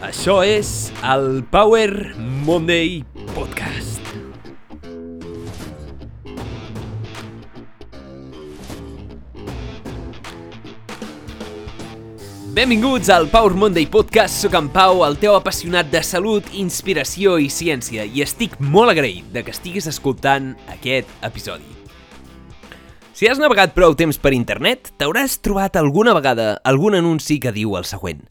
Això és el Power Monday Podcast. Benvinguts al Power Monday Podcast. Soc en Pau, el teu apassionat de salut, inspiració i ciència, i estic molt agraït de que estiguis escoltant aquest episodi. Si has navegat prou temps per internet, t'hauràs trobat alguna vegada algun anunci que diu el següent.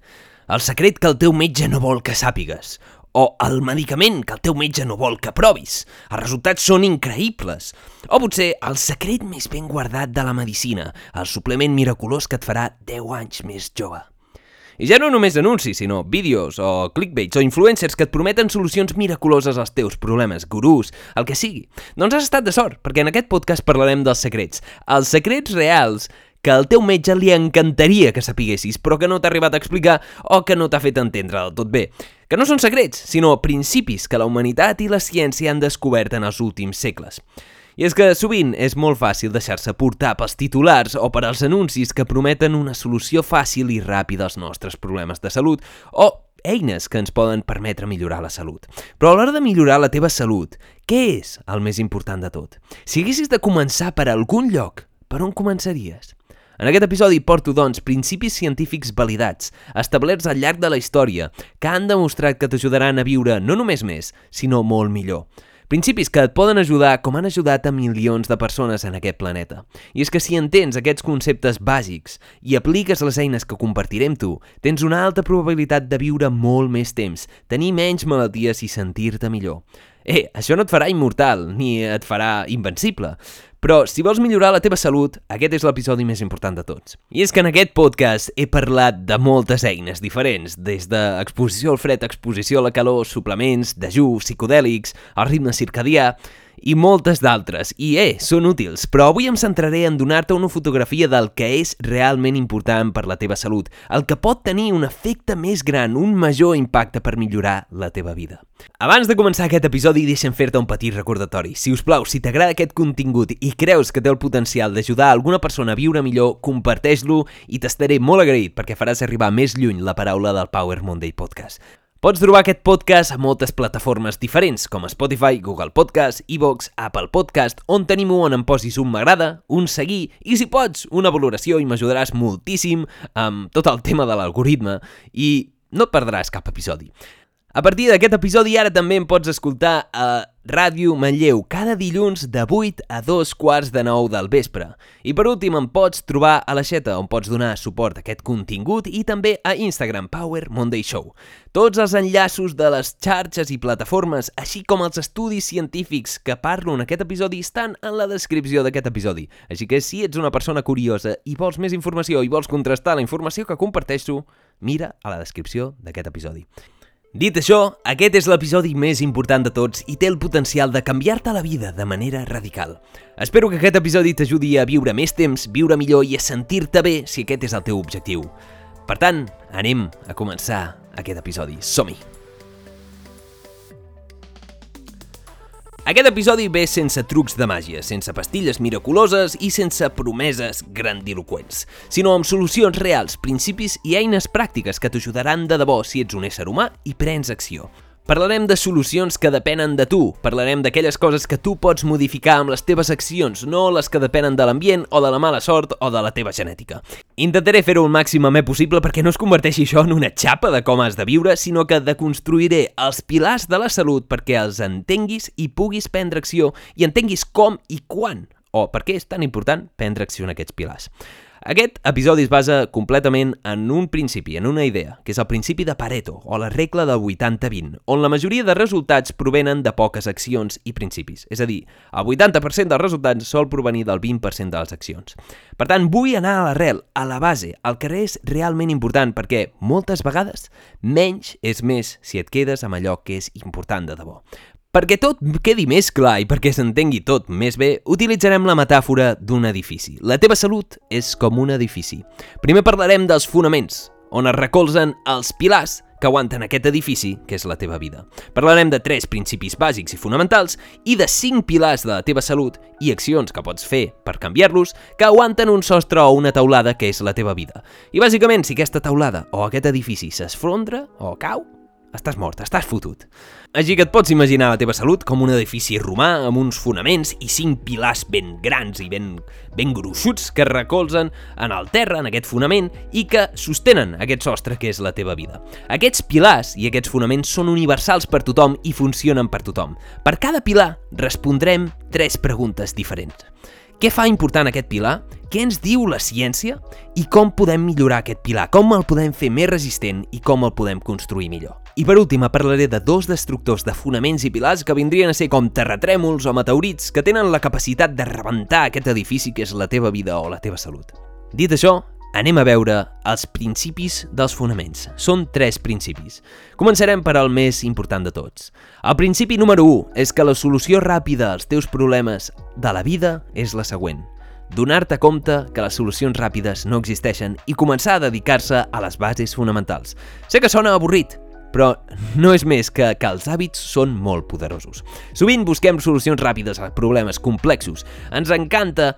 El secret que el teu metge no vol que sàpigues. O el medicament que el teu metge no vol que provis. Els resultats són increïbles. O potser el secret més ben guardat de la medicina, el suplement miraculós que et farà 10 anys més jove. I ja no només anuncis, sinó vídeos o clickbaits o influencers que et prometen solucions miraculoses als teus problemes, gurús, el que sigui. Doncs has estat de sort, perquè en aquest podcast parlarem dels secrets. Els secrets reals que al teu metge li encantaria que sapiguessis, però que no t'ha arribat a explicar o que no t'ha fet entendre del tot bé. Que no són secrets, sinó principis que la humanitat i la ciència han descobert en els últims segles. I és que sovint és molt fàcil deixar-se portar pels titulars o per als anuncis que prometen una solució fàcil i ràpida als nostres problemes de salut o eines que ens poden permetre millorar la salut. Però a l'hora de millorar la teva salut, què és el més important de tot? Si haguessis de començar per algun lloc, per on començaries? En aquest episodi porto, doncs, principis científics validats, establerts al llarg de la història, que han demostrat que t'ajudaran a viure no només més, sinó molt millor. Principis que et poden ajudar com han ajudat a milions de persones en aquest planeta. I és que si entens aquests conceptes bàsics i apliques les eines que compartirem tu, tens una alta probabilitat de viure molt més temps, tenir menys malalties i sentir-te millor. Eh, això no et farà immortal, ni et farà invencible, però si vols millorar la teva salut, aquest és l'episodi més important de tots. I és que en aquest podcast he parlat de moltes eines diferents, des d'exposició al fred, exposició a la calor, suplements, dejú, psicodèlics, el ritme circadià i moltes d'altres. I, eh, són útils, però avui em centraré en donar-te una fotografia del que és realment important per la teva salut, el que pot tenir un efecte més gran, un major impacte per millorar la teva vida. Abans de començar aquest episodi, deixa'm fer-te un petit recordatori. Si us plau, si t'agrada aquest contingut i creus que té el potencial d'ajudar alguna persona a viure millor, comparteix-lo i t'estaré molt agraït perquè faràs arribar més lluny la paraula del Power Monday Podcast. Pots trobar aquest podcast a moltes plataformes diferents, com Spotify, Google Podcast, iVoox, Apple Podcast, on tenim on em posis un m'agrada, un seguir, i si pots, una valoració i m'ajudaràs moltíssim amb tot el tema de l'algoritme i no perdràs cap episodi. A partir d'aquest episodi ara també em pots escoltar a Ràdio Manlleu cada dilluns de 8 a 2 quarts de 9 del vespre. I per últim em pots trobar a la Xeta on pots donar suport a aquest contingut i també a Instagram Power Monday Show. Tots els enllaços de les xarxes i plataformes, així com els estudis científics que parlo en aquest episodi estan en la descripció d'aquest episodi. Així que si ets una persona curiosa i vols més informació i vols contrastar la informació que comparteixo, mira a la descripció d'aquest episodi. Dit això, aquest és l'episodi més important de tots i té el potencial de canviar-te la vida de manera radical. Espero que aquest episodi t'ajudi a viure més temps, viure millor i a sentir-te bé si aquest és el teu objectiu. Per tant, anem a començar aquest episodi. Som-hi! Aquest episodi ve sense trucs de màgia, sense pastilles miraculoses i sense promeses grandiloquents, sinó amb solucions reals, principis i eines pràctiques que t'ajudaran de debò si ets un ésser humà i prens acció. Parlarem de solucions que depenen de tu, parlarem d'aquelles coses que tu pots modificar amb les teves accions, no les que depenen de l'ambient o de la mala sort o de la teva genètica. Intentaré fer-ho el màxim amè possible perquè no es converteixi això en una xapa de com has de viure, sinó que deconstruiré els pilars de la salut perquè els entenguis i puguis prendre acció i entenguis com i quan o per què és tan important prendre acció en aquests pilars. Aquest episodi es basa completament en un principi, en una idea, que és el principi de Pareto, o la regla del 80-20, on la majoria de resultats provenen de poques accions i principis. És a dir, el 80% dels resultats sol provenir del 20% de les accions. Per tant, vull anar a l'arrel, a la base, al que és realment important, perquè moltes vegades menys és més si et quedes amb allò que és important de debò. Perquè tot quedi més clar i perquè s'entengui tot més bé, utilitzarem la metàfora d'un edifici. La teva salut és com un edifici. Primer parlarem dels fonaments, on es recolzen els pilars que aguanten aquest edifici, que és la teva vida. Parlarem de tres principis bàsics i fonamentals i de cinc pilars de la teva salut i accions que pots fer per canviar-los que aguanten un sostre o una taulada que és la teva vida. I bàsicament, si aquesta taulada o aquest edifici s'esfondra o cau, estàs mort, estàs fotut. Així que et pots imaginar la teva salut com un edifici romà amb uns fonaments i cinc pilars ben grans i ben, ben gruixuts que recolzen en el terra, en aquest fonament, i que sostenen aquest sostre que és la teva vida. Aquests pilars i aquests fonaments són universals per tothom i funcionen per tothom. Per cada pilar respondrem tres preguntes diferents. Què fa important aquest pilar? Què ens diu la ciència? I com podem millorar aquest pilar? Com el podem fer més resistent i com el podem construir millor? I per últim, parlaré de dos destructors de fonaments i pilars que vindrien a ser com terratrèmols o meteorits que tenen la capacitat de rebentar aquest edifici que és la teva vida o la teva salut. Dit això, anem a veure els principis dels fonaments. Són tres principis. Començarem per al més important de tots. El principi número 1 és que la solució ràpida als teus problemes de la vida és la següent. Donar-te compte que les solucions ràpides no existeixen i començar a dedicar-se a les bases fonamentals. Sé que sona avorrit, però no és més que que els hàbits són molt poderosos. Sovint busquem solucions ràpides a problemes complexos. Ens encanta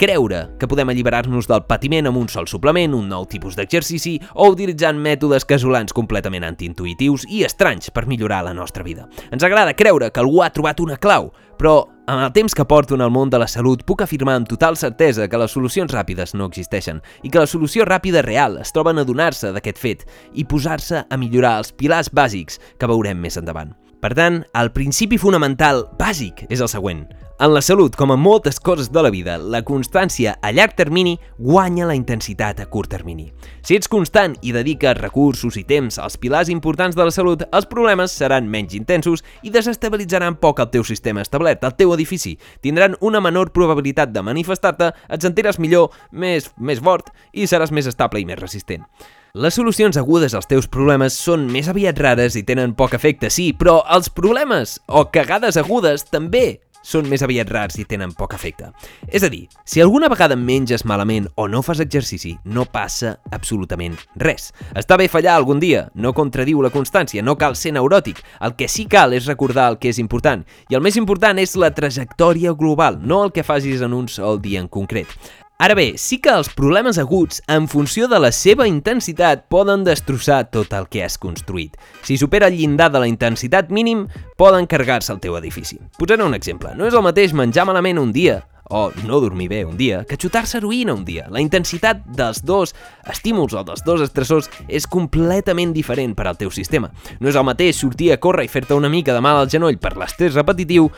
creure que podem alliberar-nos del patiment amb un sol suplement, un nou tipus d'exercici o utilitzant mètodes casolans completament antiintuitius i estranys per millorar la nostra vida. Ens agrada creure que algú ha trobat una clau, però amb el temps que porto en el món de la salut puc afirmar amb total certesa que les solucions ràpides no existeixen i que la solució ràpida real es troba en adonar-se d'aquest fet i posar-se a millorar els pilars bàsics que veurem més endavant. Per tant, el principi fonamental bàsic és el següent. En la salut, com en moltes coses de la vida, la constància a llarg termini guanya la intensitat a curt termini. Si ets constant i dediques recursos i temps als pilars importants de la salut, els problemes seran menys intensos i desestabilitzaran poc el teu sistema establert, el teu edifici. Tindran una menor probabilitat de manifestar-te, et sentiràs millor, més, més fort i seràs més estable i més resistent. Les solucions agudes als teus problemes són més aviat rares i tenen poc efecte, sí, però els problemes o cagades agudes també són més aviat rars i tenen poc efecte. És a dir, si alguna vegada menges malament o no fas exercici, no passa absolutament res. Està bé fallar algun dia, no contradiu la constància, no cal ser neuròtic. El que sí cal és recordar el que és important. I el més important és la trajectòria global, no el que facis en un sol dia en concret. Ara bé, sí que els problemes aguts, en funció de la seva intensitat, poden destrossar tot el que has construït. Si supera el llindar de la intensitat mínim, poden carregar-se el teu edifici. Posaré un exemple. No és el mateix menjar malament un dia o no dormir bé un dia, que xutar-se heroïna un dia. La intensitat dels dos estímuls o dels dos estressors és completament diferent per al teu sistema. No és el mateix sortir a córrer i fer-te una mica de mal al genoll per l'estrès repetitiu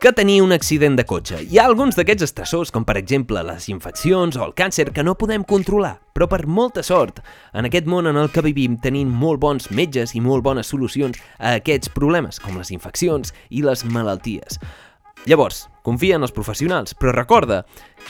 que tenir un accident de cotxe. Hi ha alguns d'aquests estressors, com per exemple les infeccions o el càncer, que no podem controlar. Però per molta sort, en aquest món en el que vivim tenim molt bons metges i molt bones solucions a aquests problemes, com les infeccions i les malalties. Llavors, confia en els professionals, però recorda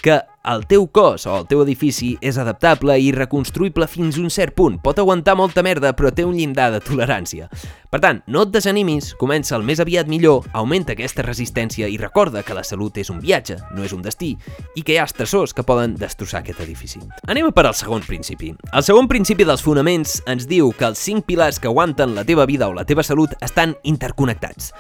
que el teu cos o el teu edifici és adaptable i reconstruïble fins un cert punt. Pot aguantar molta merda, però té un llindar de tolerància. Per tant, no et desanimis, comença el més aviat millor, augmenta aquesta resistència i recorda que la salut és un viatge, no és un destí, i que hi ha estressors que poden destrossar aquest edifici. Anem a per al segon principi. El segon principi dels fonaments ens diu que els cinc pilars que aguanten la teva vida o la teva salut estan interconnectats.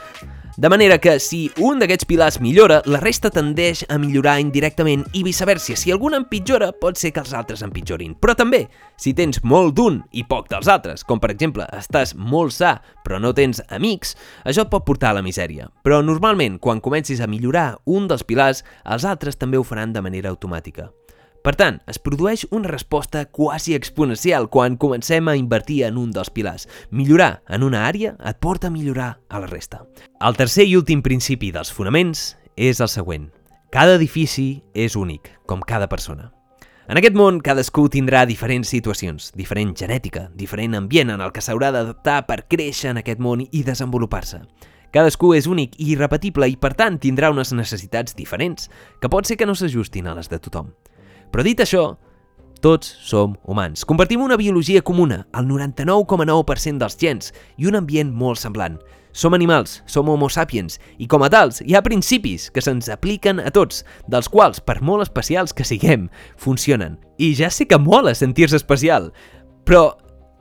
De manera que si un d'aquests pilars millora, la resta tendeix a millorar indirectament i viceversa. Si algun empitjora, pot ser que els altres empitjorin. Però també, si tens molt d'un i poc dels altres, com per exemple estàs molt sa però no tens amics, això et pot portar a la misèria. Però normalment, quan comencis a millorar un dels pilars, els altres també ho faran de manera automàtica. Per tant, es produeix una resposta quasi exponencial quan comencem a invertir en un dels pilars. Millorar en una àrea et porta a millorar a la resta. El tercer i últim principi dels fonaments és el següent. Cada edifici és únic, com cada persona. En aquest món, cadascú tindrà diferents situacions, diferent genètica, diferent ambient en el que s'haurà d'adaptar per créixer en aquest món i desenvolupar-se. Cadascú és únic i irrepetible i, per tant, tindrà unes necessitats diferents, que pot ser que no s'ajustin a les de tothom. Però dit això, tots som humans. Compartim una biologia comuna, el 99,9% dels gens, i un ambient molt semblant. Som animals, som homo sapiens, i com a tals hi ha principis que se'ns apliquen a tots, dels quals, per molt especials que siguem, funcionen. I ja sé que mola sentir-se especial, però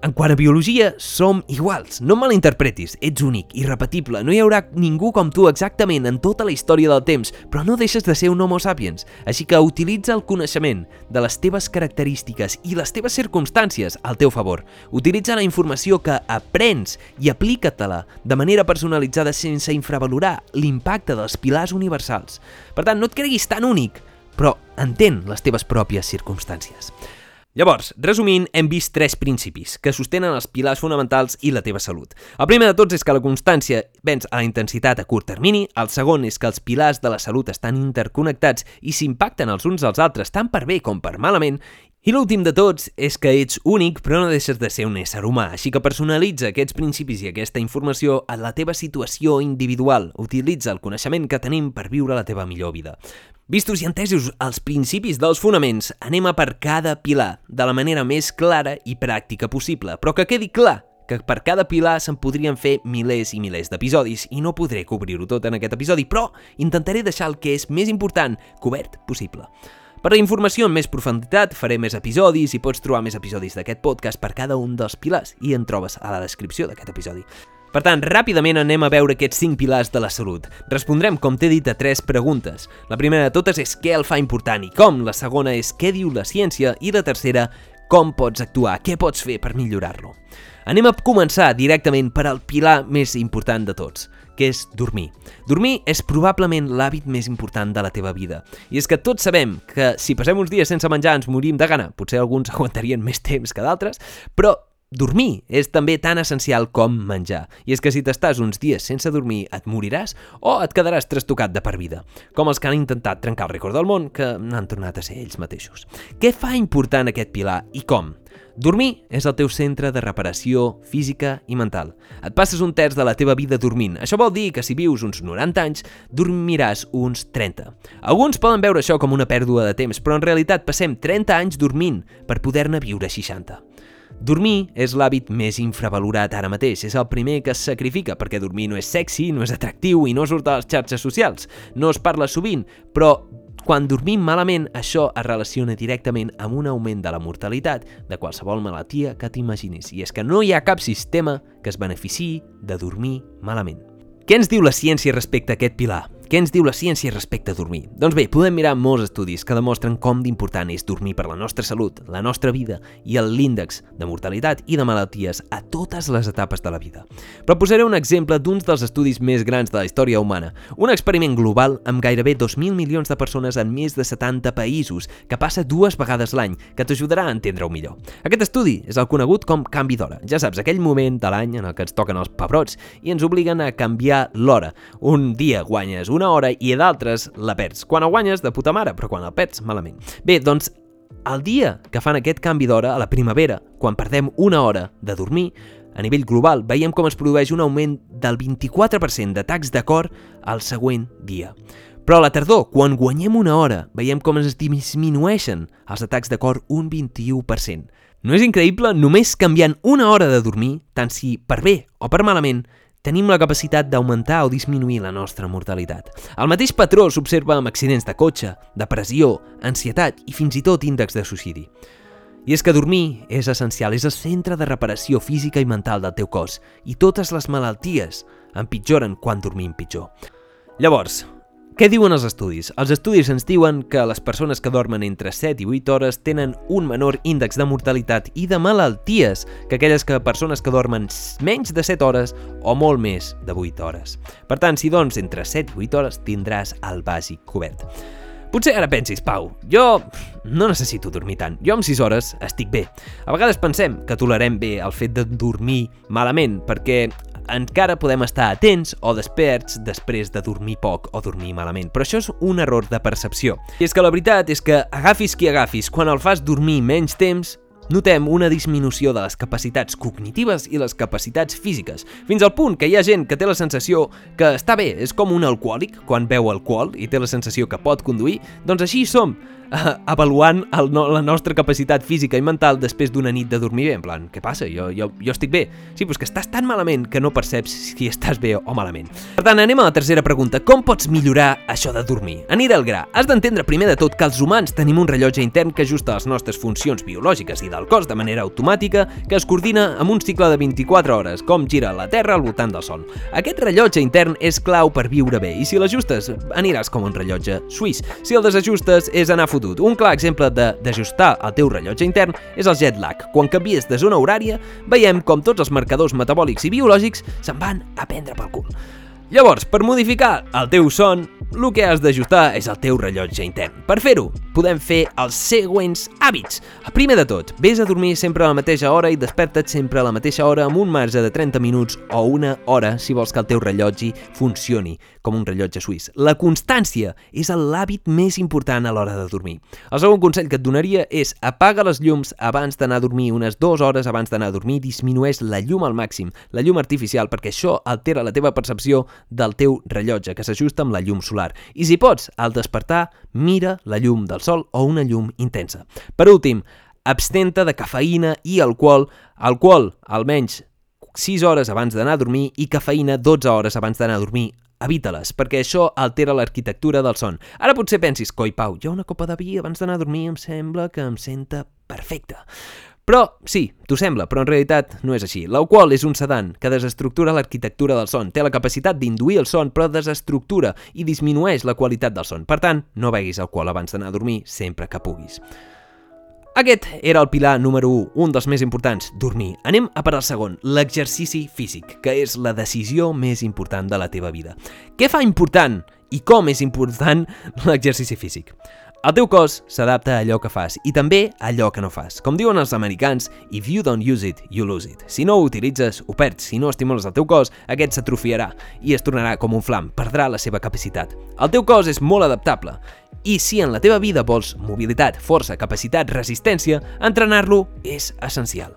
En quant a biologia, som iguals. No malinterpretis, ets únic, irrepetible. No hi haurà ningú com tu exactament en tota la història del temps, però no deixes de ser un homo sapiens. Així que utilitza el coneixement de les teves característiques i les teves circumstàncies al teu favor. Utilitza la informació que aprens i aplica-te-la de manera personalitzada sense infravalorar l'impacte dels pilars universals. Per tant, no et creguis tan únic, però entén les teves pròpies circumstàncies. Llavors, resumint, hem vist tres principis que sostenen els pilars fonamentals i la teva salut. El primer de tots és que la constància venç a la intensitat a curt termini, el segon és que els pilars de la salut estan interconnectats i s'impacten els uns als altres tant per bé com per malament, i l'últim de tots és que ets únic però no deixes de ser un ésser humà, així que personalitza aquests principis i aquesta informació a la teva situació individual. Utilitza el coneixement que tenim per viure la teva millor vida. Vistos i entesos els principis dels fonaments, anem a per cada pilar, de la manera més clara i pràctica possible, però que quedi clar que per cada pilar se'n podrien fer milers i milers d'episodis i no podré cobrir-ho tot en aquest episodi, però intentaré deixar el que és més important cobert possible. Per la informació en més profunditat faré més episodis i pots trobar més episodis d'aquest podcast per cada un dels pilars i en trobes a la descripció d'aquest episodi. Per tant, ràpidament anem a veure aquests 5 pilars de la salut. Respondrem, com t'he dit, a tres preguntes. La primera de totes és què el fa important i com, la segona és què diu la ciència i la tercera, com pots actuar, què pots fer per millorar-lo. Anem a començar directament per al pilar més important de tots, que és dormir. Dormir és probablement l'hàbit més important de la teva vida. I és que tots sabem que si passem uns dies sense menjar ens morim de gana. Potser alguns aguantarien més temps que d'altres, però Dormir és també tan essencial com menjar. I és que si t'estàs uns dies sense dormir et moriràs o et quedaràs trastocat de per vida, com els que han intentat trencar el rècord del món que n'han tornat a ser ells mateixos. Què fa important aquest pilar i com? Dormir és el teu centre de reparació física i mental. Et passes un terç de la teva vida dormint. Això vol dir que si vius uns 90 anys, dormiràs uns 30. Alguns poden veure això com una pèrdua de temps, però en realitat passem 30 anys dormint per poder-ne viure 60. Dormir és l'hàbit més infravalorat ara mateix, és el primer que es sacrifica perquè dormir no és sexy, no és atractiu i no surt a les xarxes socials. No es parla sovint, però quan dormim malament, això es relaciona directament amb un augment de la mortalitat de qualsevol malaltia que t'imaginis. I és que no hi ha cap sistema que es beneficiï de dormir malament. Què ens diu la ciència respecte a aquest pilar? Què ens diu la ciència respecte a dormir? Doncs bé, podem mirar molts estudis que demostren com d'important és dormir per la nostra salut, la nostra vida i l'índex de mortalitat i de malalties a totes les etapes de la vida. Però posaré un exemple d'uns dels estudis més grans de la història humana, un experiment global amb gairebé 2.000 milions de persones en més de 70 països, que passa dues vegades l'any, que t'ajudarà a entendre-ho millor. Aquest estudi és el conegut com canvi d'hora. Ja saps, aquell moment de l'any en el que ens toquen els pebrots i ens obliguen a canviar l'hora. Un dia guanyes una hora i d'altres la perds. Quan el guanyes, de puta mare, però quan el perds, malament. Bé, doncs, el dia que fan aquest canvi d'hora, a la primavera, quan perdem una hora de dormir, a nivell global, veiem com es produeix un augment del 24% d'atacs de cor al següent dia. Però a la tardor, quan guanyem una hora, veiem com es disminueixen els atacs de cor un 21%. No és increïble? Només canviant una hora de dormir, tant si per bé o per malament, tenim la capacitat d'augmentar o disminuir la nostra mortalitat. El mateix patró s'observa amb accidents de cotxe, depressió, ansietat i fins i tot índex de suïcidi. I és que dormir és essencial, és el centre de reparació física i mental del teu cos, i totes les malalties empitjoren quan dormim pitjor. Llavors, què diuen els estudis? Els estudis ens diuen que les persones que dormen entre 7 i 8 hores tenen un menor índex de mortalitat i de malalties que aquelles que persones que dormen menys de 7 hores o molt més de 8 hores. Per tant, si dorms entre 7 i 8 hores, tindràs el bàsic cobert. Potser ara pensis, Pau, jo no necessito dormir tant. Jo amb 6 hores estic bé. A vegades pensem que tolerem bé el fet de dormir malament perquè encara podem estar atents o desperts després de dormir poc o dormir malament. Però això és un error de percepció. I és que la veritat és que agafis qui agafis, quan el fas dormir menys temps, notem una disminució de les capacitats cognitives i les capacitats físiques, fins al punt que hi ha gent que té la sensació que està bé, és com un alcohòlic quan beu alcohol i té la sensació que pot conduir, doncs així som, uh, avaluant el, no, la nostra capacitat física i mental després d'una nit de dormir bé, en plan, què passa? Jo, jo, jo estic bé. Sí, però que estàs tan malament que no perceps si estàs bé o malament. Per tant, anem a la tercera pregunta. Com pots millorar això de dormir? Aniré al gra. Has d'entendre primer de tot que els humans tenim un rellotge intern que ajusta les nostres funcions biològiques i del cos de manera automàtica que es coordina amb un cicle de 24 hores, com gira la Terra al voltant del Sol. Aquest rellotge intern és clau per viure bé i si l'ajustes aniràs com un rellotge suís. Si el desajustes és anar fotut. Un clar exemple d'ajustar el teu rellotge intern és el jet lag. Quan canvies de zona horària, veiem com tots els marcadors metabòlics i biològics se'n van a prendre pel cul. Llavors, per modificar el teu son, el que has d'ajustar és el teu rellotge intern. Per fer-ho, podem fer els següents hàbits. El primer de tot, vés a dormir sempre a la mateixa hora i desperta't sempre a la mateixa hora amb un marge de 30 minuts o una hora si vols que el teu rellotge funcioni com un rellotge suís. La constància és l'hàbit més important a l'hora de dormir. El segon consell que et donaria és apaga les llums abans d'anar a dormir, unes dues hores abans d'anar a dormir, disminueix la llum al màxim, la llum artificial, perquè això altera la teva percepció del teu rellotge, que s'ajusta amb la llum solar. I si pots, al despertar, mira la llum del sol o una llum intensa. Per últim, abstenta de cafeïna i alcohol, alcohol almenys 6 hores abans d'anar a dormir i cafeïna 12 hores abans d'anar a dormir. Evita-les, perquè això altera l'arquitectura del son. Ara potser pensis, coi Pau, jo una copa de vi abans d'anar a dormir em sembla que em senta perfecte. Però, sí, t'ho sembla, però en realitat no és així. L'alcohol és un sedant que desestructura l'arquitectura del son, té la capacitat d'induir el son, però desestructura i disminueix la qualitat del son. Per tant, no beguis alcohol abans d'anar a dormir sempre que puguis. Aquest era el pilar número 1, un dels més importants, dormir. Anem a per al segon, l'exercici físic, que és la decisió més important de la teva vida. Què fa important i com és important l'exercici físic? El teu cos s'adapta a allò que fas i també a allò que no fas. Com diuen els americans, if you don't use it, you lose it. Si no ho utilitzes, ho perds. Si no estimules el teu cos, aquest s'atrofiarà i es tornarà com un flam, perdrà la seva capacitat. El teu cos és molt adaptable i si en la teva vida vols mobilitat, força, capacitat, resistència, entrenar-lo és essencial.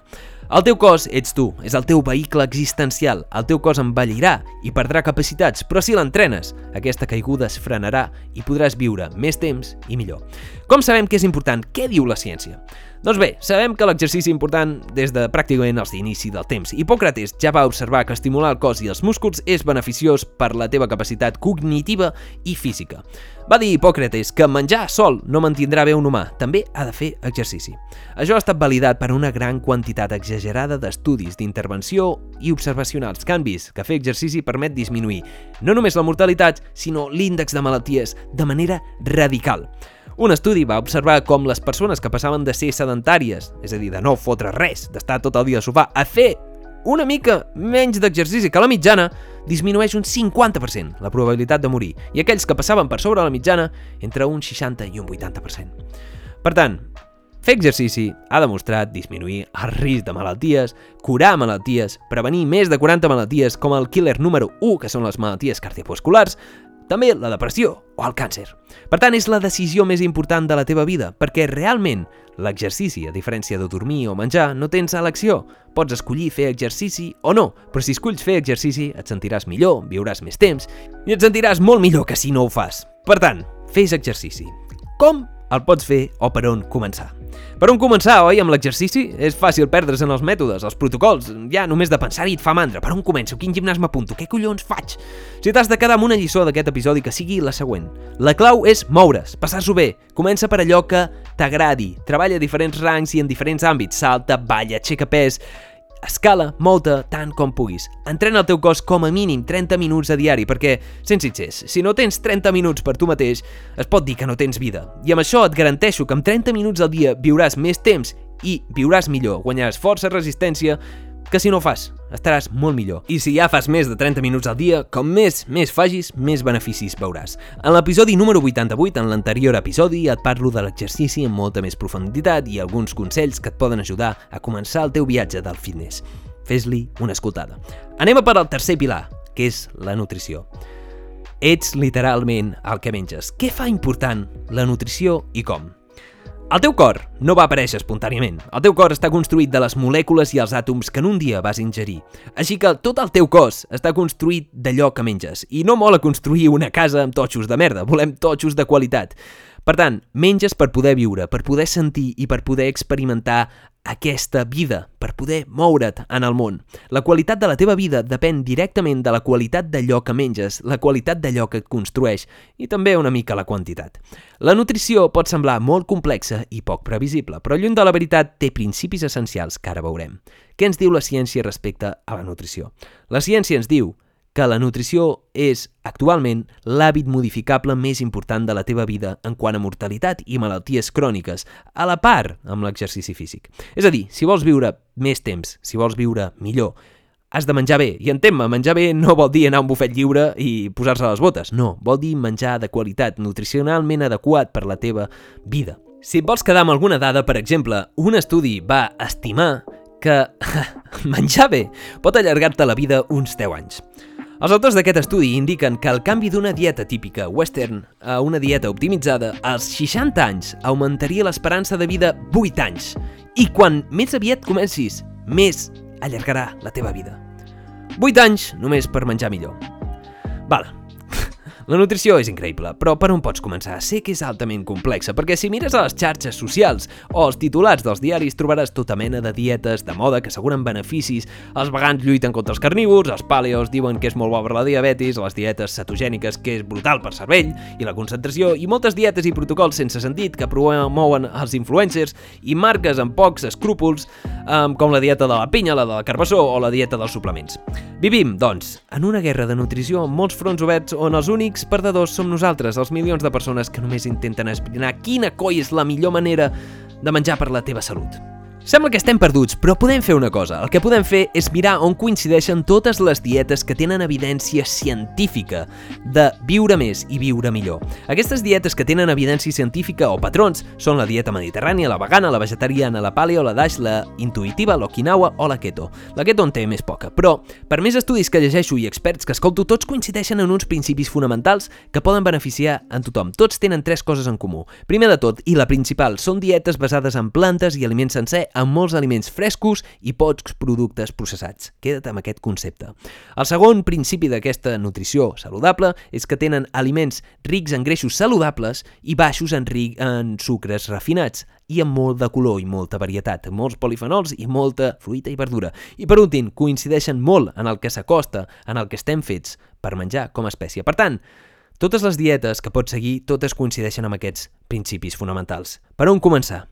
El teu cos ets tu, és el teu vehicle existencial. El teu cos envellirà i perdrà capacitats, però si l'entrenes, aquesta caiguda es frenarà i podràs viure més temps i millor. Com sabem que és important? Què diu la ciència? Doncs bé, sabem que l'exercici important des de pràcticament els d'inici del temps. Hipòcrates ja va observar que estimular el cos i els músculs és beneficiós per la teva capacitat cognitiva i física. Va dir Hipòcrates que menjar sol no mantindrà bé un humà, també ha de fer exercici. Això ha estat validat per una gran quantitat exagerada d'estudis d'intervenció i observacionals canvis que fer exercici permet disminuir no només la mortalitat, sinó l'índex de malalties de manera radical. Un estudi va observar com les persones que passaven de ser sedentàries, és a dir, de no fotre res, d'estar tot el dia al sofà, a fer una mica menys d'exercici que la mitjana, disminueix un 50% la probabilitat de morir, i aquells que passaven per sobre la mitjana, entre un 60 i un 80%. Per tant, Fer exercici ha demostrat disminuir el risc de malalties, curar malalties, prevenir més de 40 malalties com el killer número 1, que són les malalties cardiovasculars, també la depressió o el càncer. Per tant, és la decisió més important de la teva vida, perquè realment l'exercici, a diferència de dormir o menjar, no tens elecció. Pots escollir fer exercici o no, però si escolls fer exercici et sentiràs millor, viuràs més temps i et sentiràs molt millor que si no ho fas. Per tant, fes exercici. Com el pots fer o per on començar? Per on començar, oi, amb l'exercici? És fàcil perdre's en els mètodes, els protocols. Ja només de pensar-hi et fa mandra. Per on començo? Quin gimnàs m'apunto? Què collons faig? Si t'has de quedar amb una lliçó d'aquest episodi, que sigui la següent. La clau és moure's, passar-s'ho bé. Comença per allò que t'agradi. Treballa a diferents rangs i en diferents àmbits. Salta, balla, aixeca pes escala, mou-te tant com puguis. Entrena el teu cos com a mínim 30 minuts a diari, perquè, sents sitgers, si no tens 30 minuts per tu mateix, es pot dir que no tens vida. I amb això et garanteixo que amb 30 minuts al dia viuràs més temps i viuràs millor, guanyaràs força, resistència que si no fas, estaràs molt millor. I si ja fas més de 30 minuts al dia, com més, més facis, més beneficis veuràs. En l'episodi número 88, en l'anterior episodi, et parlo de l'exercici amb molta més profunditat i alguns consells que et poden ajudar a començar el teu viatge del fitness. Fes-li una escoltada. Anem a per al tercer pilar, que és la nutrició. Ets literalment el que menges. Què fa important la nutrició i com? El teu cor no va aparèixer espontàniament. El teu cor està construït de les molècules i els àtoms que en un dia vas ingerir. Així que tot el teu cos està construït d'allò que menges. I no mola construir una casa amb totxos de merda, volem totxos de qualitat. Per tant, menges per poder viure, per poder sentir i per poder experimentar aquesta vida, per poder moure't en el món. La qualitat de la teva vida depèn directament de la qualitat d'allò que menges, la qualitat d'allò que et construeix i també una mica la quantitat. La nutrició pot semblar molt complexa i poc previsible, però lluny de la veritat té principis essencials que ara veurem. Què ens diu la ciència respecte a la nutrició? La ciència ens diu que la nutrició és, actualment, l'hàbit modificable més important de la teva vida en quant a mortalitat i malalties cròniques, a la part amb l'exercici físic. És a dir, si vols viure més temps, si vols viure millor, has de menjar bé. I entén-me, menjar bé no vol dir anar a un bufet lliure i posar-se les botes. No, vol dir menjar de qualitat, nutricionalment adequat per la teva vida. Si et vols quedar amb alguna dada, per exemple, un estudi va estimar que menjar bé pot allargar-te la vida uns 10 anys. Els autors d'aquest estudi indiquen que el canvi d'una dieta típica western a una dieta optimitzada als 60 anys augmentaria l'esperança de vida 8 anys. I quan més aviat comencis, més allargarà la teva vida. 8 anys només per menjar millor. Val, la nutrició és increïble, però per on pots començar? Sé que és altament complexa, perquè si mires a les xarxes socials o els titulars dels diaris trobaràs tota mena de dietes de moda que asseguren beneficis, els vegans lluiten contra els carnívors, els paleos diuen que és molt bo per la diabetis, les dietes cetogèniques que és brutal per cervell i la concentració, i moltes dietes i protocols sense sentit que promouen els influencers i marques amb pocs escrúpols, com la dieta de la pinya, la de la carbassó o la dieta dels suplements. Vivim, doncs, en una guerra de nutrició amb molts fronts oberts on els únics perdedors som nosaltres, els milions de persones que només intenten esbrinar quina coi és la millor manera de menjar per la teva salut. Sembla que estem perduts, però podem fer una cosa. El que podem fer és mirar on coincideixen totes les dietes que tenen evidència científica de viure més i viure millor. Aquestes dietes que tenen evidència científica o patrons són la dieta mediterrània, la vegana, la vegetariana, la paleo, la dash, la intuitiva, l'okinawa o la keto. La keto en té més poca, però per més estudis que llegeixo i experts que escolto, tots coincideixen en uns principis fonamentals que poden beneficiar en tothom. Tots tenen tres coses en comú. Primer de tot, i la principal, són dietes basades en plantes i aliments sencer amb molts aliments frescos i pocs productes processats. Queda't amb aquest concepte. El segon principi d'aquesta nutrició saludable és que tenen aliments rics en greixos saludables i baixos en, ric en sucres refinats i amb molt de color i molta varietat, molts polifenols i molta fruita i verdura. I per últim, coincideixen molt en el que s'acosta, en el que estem fets per menjar com a espècie. Per tant, totes les dietes que pots seguir, totes coincideixen amb aquests principis fonamentals. Per on començar?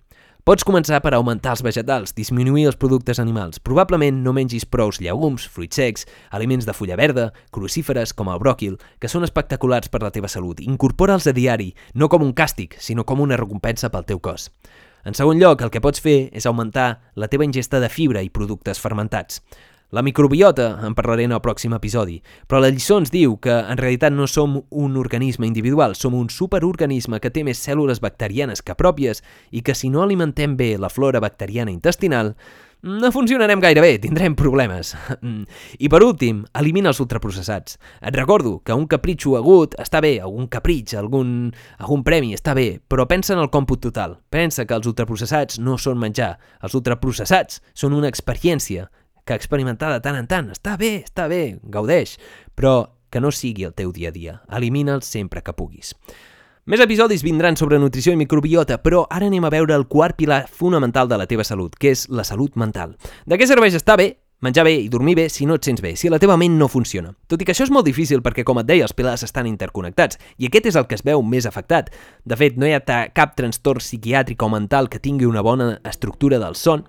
Pots començar per augmentar els vegetals, disminuir els productes animals. Probablement no mengis prous llegums, fruits secs, aliments de fulla verda, crucíferes com el bròquil, que són espectaculars per la teva salut. Incorpora'ls a diari, no com un càstig, sinó com una recompensa pel teu cos. En segon lloc, el que pots fer és augmentar la teva ingesta de fibra i productes fermentats. La microbiota, en parlaré en el pròxim episodi, però la lliçó ens diu que en realitat no som un organisme individual, som un superorganisme que té més cèl·lules bacterianes que pròpies i que si no alimentem bé la flora bacteriana intestinal, no funcionarem gaire bé, tindrem problemes. I per últim, elimina els ultraprocessats. Et recordo que un capritxo agut està bé, algun capritx, algun, algun premi està bé, però pensa en el còmput total. Pensa que els ultraprocessats no són menjar. Els ultraprocessats són una experiència que experimentar de tant en tant. Està bé, està bé, gaudeix, però que no sigui el teu dia a dia. Elimina'l sempre que puguis. Més episodis vindran sobre nutrició i microbiota, però ara anem a veure el quart pilar fonamental de la teva salut, que és la salut mental. De què serveix estar bé, menjar bé i dormir bé si no et sents bé, si la teva ment no funciona. Tot i que això és molt difícil perquè, com et deia, els pilars estan interconnectats i aquest és el que es veu més afectat. De fet, no hi ha cap trastorn psiquiàtric o mental que tingui una bona estructura del son,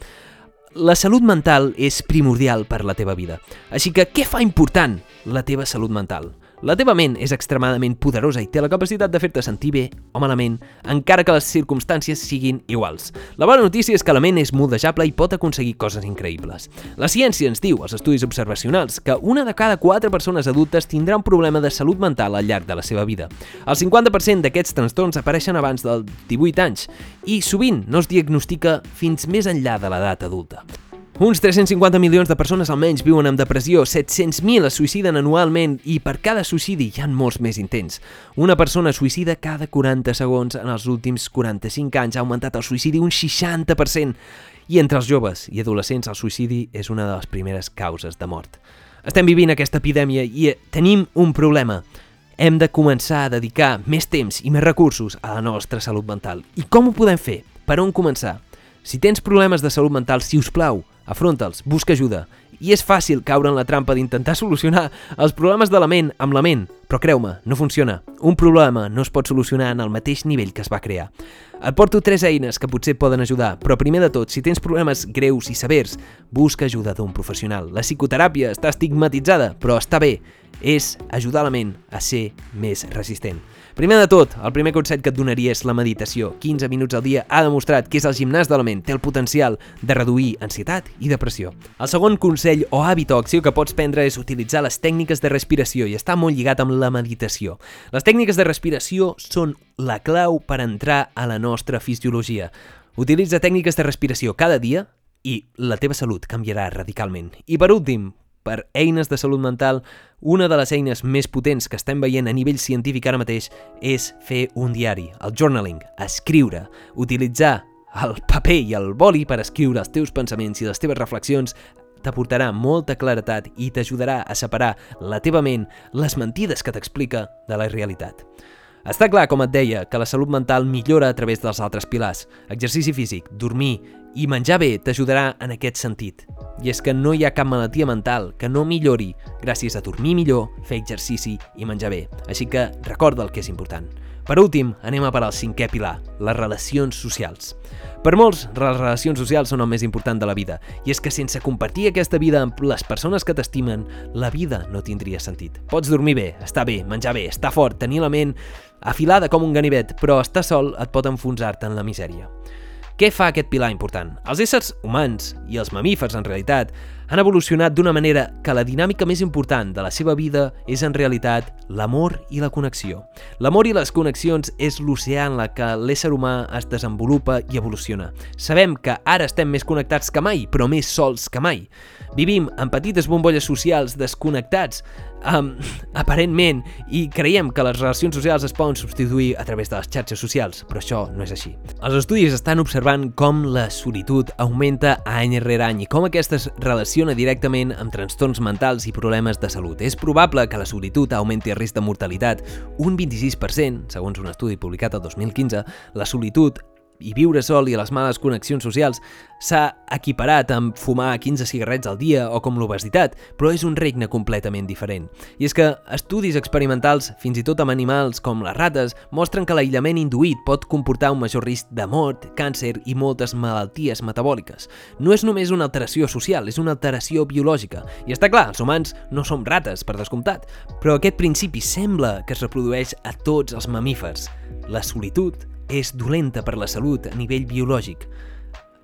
la salut mental és primordial per la teva vida. Així que què fa important la teva salut mental? La teva ment és extremadament poderosa i té la capacitat de fer-te sentir bé o malament, encara que les circumstàncies siguin iguals. La bona notícia és que la ment és moldejable i pot aconseguir coses increïbles. La ciència ens diu, als estudis observacionals, que una de cada quatre persones adultes tindrà un problema de salut mental al llarg de la seva vida. El 50% d'aquests trastorns apareixen abans dels 18 anys i sovint no es diagnostica fins més enllà de l'edat adulta. Uns 350 milions de persones almenys viuen amb depressió, 700.000 es suïciden anualment i per cada suïcidi hi ha molts més intents. Una persona suïcida cada 40 segons en els últims 45 anys ha augmentat el suïcidi un 60% i entre els joves i adolescents el suïcidi és una de les primeres causes de mort. Estem vivint aquesta epidèmia i tenim un problema. Hem de començar a dedicar més temps i més recursos a la nostra salut mental. I com ho podem fer? Per on començar? Si tens problemes de salut mental, si us plau, afronta'ls, busca ajuda. I és fàcil caure en la trampa d'intentar solucionar els problemes de la ment amb la ment, però creu-me, no funciona. Un problema no es pot solucionar en el mateix nivell que es va crear. Et porto tres eines que potser poden ajudar, però primer de tot, si tens problemes greus i severs, busca ajuda d'un professional. La psicoteràpia està estigmatitzada, però està bé. És ajudar la ment a ser més resistent. Primer de tot, el primer consell que et donaria és la meditació. 15 minuts al dia ha demostrat que és el gimnàs de la ment, té el potencial de reduir ansietat i depressió. El segon consell o hàbit o acció que pots prendre és utilitzar les tècniques de respiració i està molt lligat amb la meditació. Les tècniques de respiració són la clau per entrar a la nostra fisiologia. Utilitza tècniques de respiració cada dia i la teva salut canviarà radicalment. I per últim, per eines de salut mental, una de les eines més potents que estem veient a nivell científic ara mateix és fer un diari, el journaling, escriure, utilitzar el paper i el boli per escriure els teus pensaments i les teves reflexions t'aportarà molta claretat i t'ajudarà a separar la teva ment, les mentides que t'explica, de la realitat. Està clar, com et deia, que la salut mental millora a través dels altres pilars. Exercici físic, dormir i menjar bé t'ajudarà en aquest sentit. I és que no hi ha cap malaltia mental que no millori gràcies a dormir millor, fer exercici i menjar bé. Així que recorda el que és important. Per últim, anem a per al cinquè pilar, les relacions socials. Per molts, les relacions socials són el més important de la vida, i és que sense compartir aquesta vida amb les persones que t'estimen, la vida no tindria sentit. Pots dormir bé, estar bé, menjar bé, estar fort, tenir la ment afilada com un ganivet, però estar sol et pot enfonsar-te en la misèria. Què fa aquest pilar important? Els éssers humans, i els mamífers en realitat, han evolucionat d'una manera que la dinàmica més important de la seva vida és en realitat l'amor i la connexió. L'amor i les connexions és l'oceà en la que l'ésser humà es desenvolupa i evoluciona. Sabem que ara estem més connectats que mai, però més sols que mai. Vivim en petites bombolles socials desconnectats, um, aparentment, i creiem que les relacions socials es poden substituir a través de les xarxes socials, però això no és així. Els estudis estan observant com la solitud augmenta any rere any i com aquestes relaciona directament amb trastorns mentals i problemes de salut. És probable que la solitud augmenti el risc de mortalitat un 26%, segons un estudi publicat el 2015, la solitud i viure sol i les males connexions socials s'ha equiparat amb fumar 15 cigarrets al dia o com l'obesitat, però és un regne completament diferent. I és que estudis experimentals, fins i tot amb animals com les rates, mostren que l'aïllament induït pot comportar un major risc de mort, càncer i moltes malalties metabòliques. No és només una alteració social, és una alteració biològica. I està clar, els humans no som rates, per descomptat, però aquest principi sembla que es reprodueix a tots els mamífers. La solitud és dolenta per la salut a nivell biològic.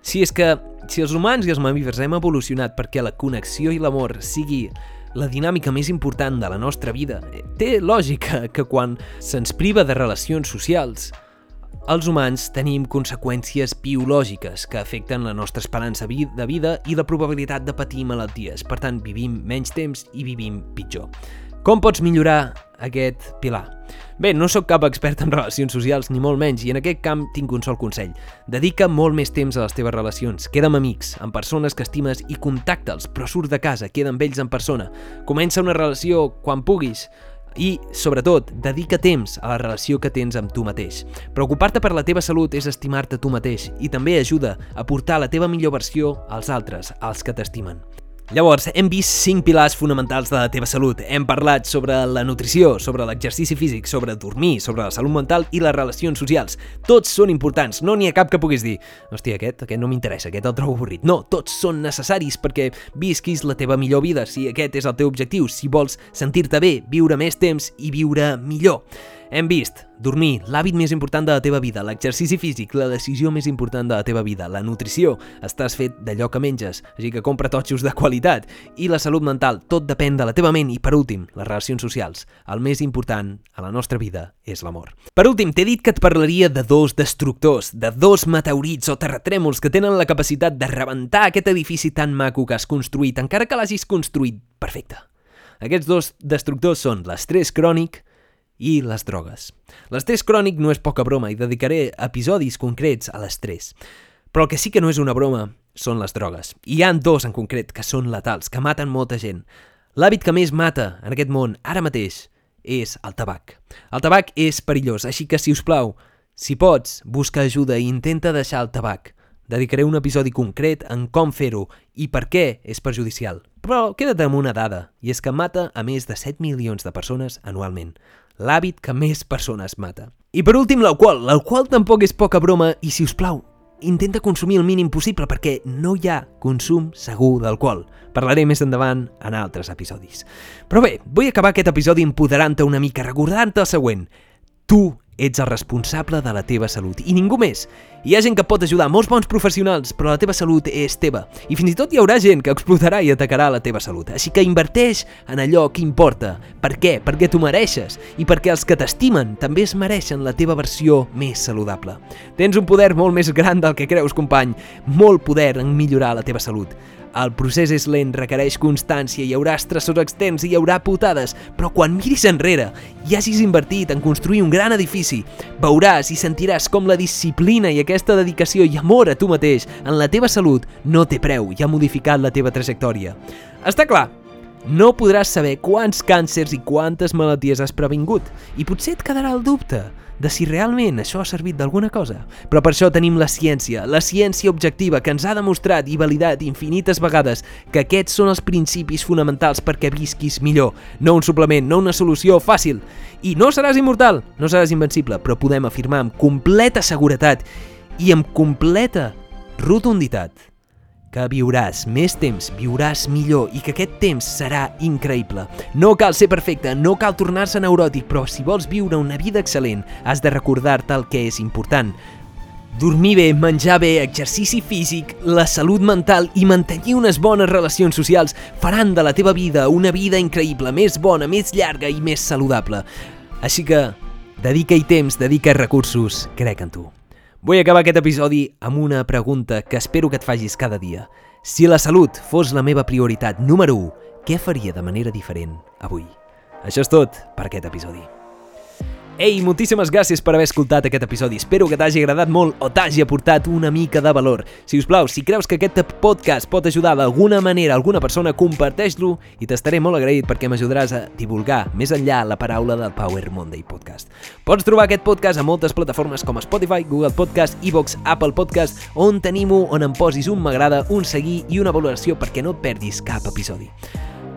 Si és que, si els humans i els mamífers hem evolucionat perquè la connexió i l'amor sigui la dinàmica més important de la nostra vida, té lògica que quan se'ns priva de relacions socials, els humans tenim conseqüències biològiques que afecten la nostra esperança de vida i la probabilitat de patir malalties. Per tant, vivim menys temps i vivim pitjor. Com pots millorar aquest pilar? Bé, no sóc cap expert en relacions socials, ni molt menys, i en aquest camp tinc un sol consell. Dedica molt més temps a les teves relacions. Queda amb amics, amb persones que estimes i contacta'ls, però surt de casa, queda amb ells en persona. Comença una relació quan puguis, i, sobretot, dedica temps a la relació que tens amb tu mateix. Preocupar-te per la teva salut és estimar-te tu mateix i també ajuda a portar la teva millor versió als altres, als que t'estimen. Llavors, hem vist cinc pilars fonamentals de la teva salut. Hem parlat sobre la nutrició, sobre l'exercici físic, sobre dormir, sobre la salut mental i les relacions socials. Tots són importants, no n'hi ha cap que puguis dir hòstia, aquest, aquest no m'interessa, aquest el trobo avorrit. No, tots són necessaris perquè visquis la teva millor vida, si aquest és el teu objectiu, si vols sentir-te bé, viure més temps i viure millor. Hem vist dormir, l'hàbit més important de la teva vida, l'exercici físic, la decisió més important de la teva vida, la nutrició, estàs fet d'allò que menges, així que compra totxos de qualitat, i la salut mental, tot depèn de la teva ment, i per últim, les relacions socials. El més important a la nostra vida és l'amor. Per últim, t'he dit que et parlaria de dos destructors, de dos meteorits o terratrèmols que tenen la capacitat de rebentar aquest edifici tan maco que has construït, encara que l'hagis construït perfecte. Aquests dos destructors són l'estrès crònic i les drogues. L'estrès crònic no és poca broma i dedicaré episodis concrets a l'estrès. Però el que sí que no és una broma són les drogues. I hi han dos en concret que són letals, que maten molta gent. L'hàbit que més mata en aquest món ara mateix és el tabac. El tabac és perillós, així que, si us plau, si pots, busca ajuda i intenta deixar el tabac. dedicaré un episodi concret en com fer-ho i per què és perjudicial. Però queda't amb una dada, i és que mata a més de 7 milions de persones anualment. L'hàbit que més persones mata. I per últim, l'alcohol. L'alcohol tampoc és poca broma i, si us plau, intenta consumir el mínim possible perquè no hi ha consum segur d'alcohol. Parlaré més endavant en altres episodis. Però bé, vull acabar aquest episodi empoderant-te una mica, recordant-te el següent. Tu ets el responsable de la teva salut i ningú més. Hi ha gent que pot ajudar, molts bons professionals, però la teva salut és teva. I fins i tot hi haurà gent que explotarà i atacarà la teva salut. Així que inverteix en allò que importa. Per què? Perquè tu mereixes. I perquè els que t'estimen també es mereixen la teva versió més saludable. Tens un poder molt més gran del que creus, company. Molt poder en millorar la teva salut. El procés és lent, requereix constància, hi haurà estressors externs i hi haurà putades, però quan miris enrere i hagis invertit en construir un gran edifici, veuràs i sentiràs com la disciplina i aquesta dedicació i amor a tu mateix en la teva salut no té preu i ha modificat la teva trajectòria. Està clar, no podràs saber quants càncers i quantes malalties has previngut i potser et quedarà el dubte de si realment això ha servit d'alguna cosa. Però per això tenim la ciència, la ciència objectiva que ens ha demostrat i validat infinites vegades que aquests són els principis fonamentals perquè visquis millor. No un suplement, no una solució fàcil. I no seràs immortal, no seràs invencible, però podem afirmar amb completa seguretat i amb completa rotunditat que viuràs més temps, viuràs millor i que aquest temps serà increïble. No cal ser perfecte, no cal tornar-se neuròtic, però si vols viure una vida excel·lent, has de recordar-te el que és important. Dormir bé, menjar bé, exercici físic, la salut mental i mantenir unes bones relacions socials faran de la teva vida una vida increïble, més bona, més llarga i més saludable. Així que, dedica-hi temps, dedica recursos, crec en tu. Vull acabar aquest episodi amb una pregunta que espero que et facis cada dia. Si la salut fos la meva prioritat número 1, què faria de manera diferent avui? Això és tot per aquest episodi. Ei, moltíssimes gràcies per haver escoltat aquest episodi. Espero que t'hagi agradat molt o t'hagi aportat una mica de valor. Si us plau, si creus que aquest podcast pot ajudar d'alguna manera alguna persona, comparteix-lo i t'estaré molt agraït perquè m'ajudaràs a divulgar més enllà la paraula del Power Monday Podcast. Pots trobar aquest podcast a moltes plataformes com Spotify, Google Podcast, Evox, Apple Podcast, on tenim-ho, on em posis un m'agrada, un seguir i una valoració perquè no et perdis cap episodi.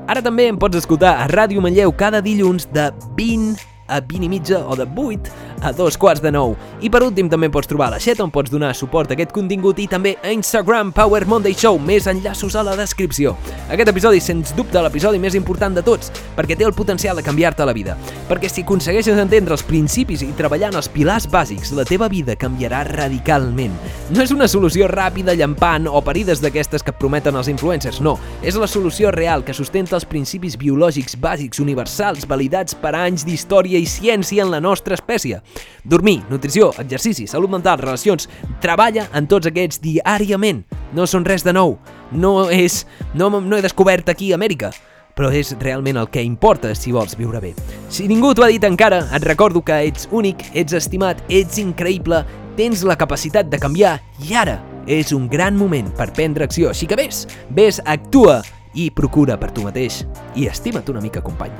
Ara també em pots escoltar a Ràdio Manlleu cada dilluns de 20 a 20 i mitja o de 8 a dos quarts de 9. I per últim també pots trobar la xeta on pots donar suport a aquest contingut i també a Instagram Power Monday Show, més enllaços a la descripció. Aquest episodi, sens dubte, l'episodi més important de tots, perquè té el potencial de canviar-te la vida. Perquè si aconsegueixes entendre els principis i treballar en els pilars bàsics, la teva vida canviarà radicalment. No és una solució ràpida, llampant o parides d'aquestes que prometen els influencers, no. És la solució real que sustenta els principis biològics bàsics universals validats per anys d'història i ciència en la nostra espècie. Dormir, nutrició, exercici, salut mental, relacions... Treballa en tots aquests diàriament. No són res de nou. No és... No, no he descobert aquí Amèrica però és realment el que importa si vols viure bé. Si ningú t'ho ha dit encara, et recordo que ets únic, ets estimat, ets increïble, tens la capacitat de canviar i ara és un gran moment per prendre acció. Així que vés, vés, actua i procura per tu mateix i estima't una mica, company.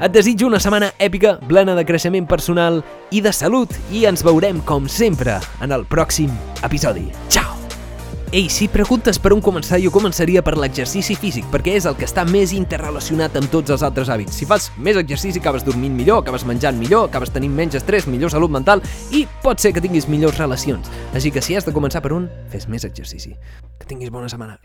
Et desitjo una setmana èpica, plena de creixement personal i de salut i ens veurem, com sempre, en el pròxim episodi. Ciao! Ei, si preguntes per on començar, jo començaria per l'exercici físic, perquè és el que està més interrelacionat amb tots els altres hàbits. Si fas més exercici, acabes dormint millor, acabes menjant millor, acabes tenint menys estrès, millor salut mental i pot ser que tinguis millors relacions. Així que si has de començar per un, fes més exercici. Que tinguis bona setmana.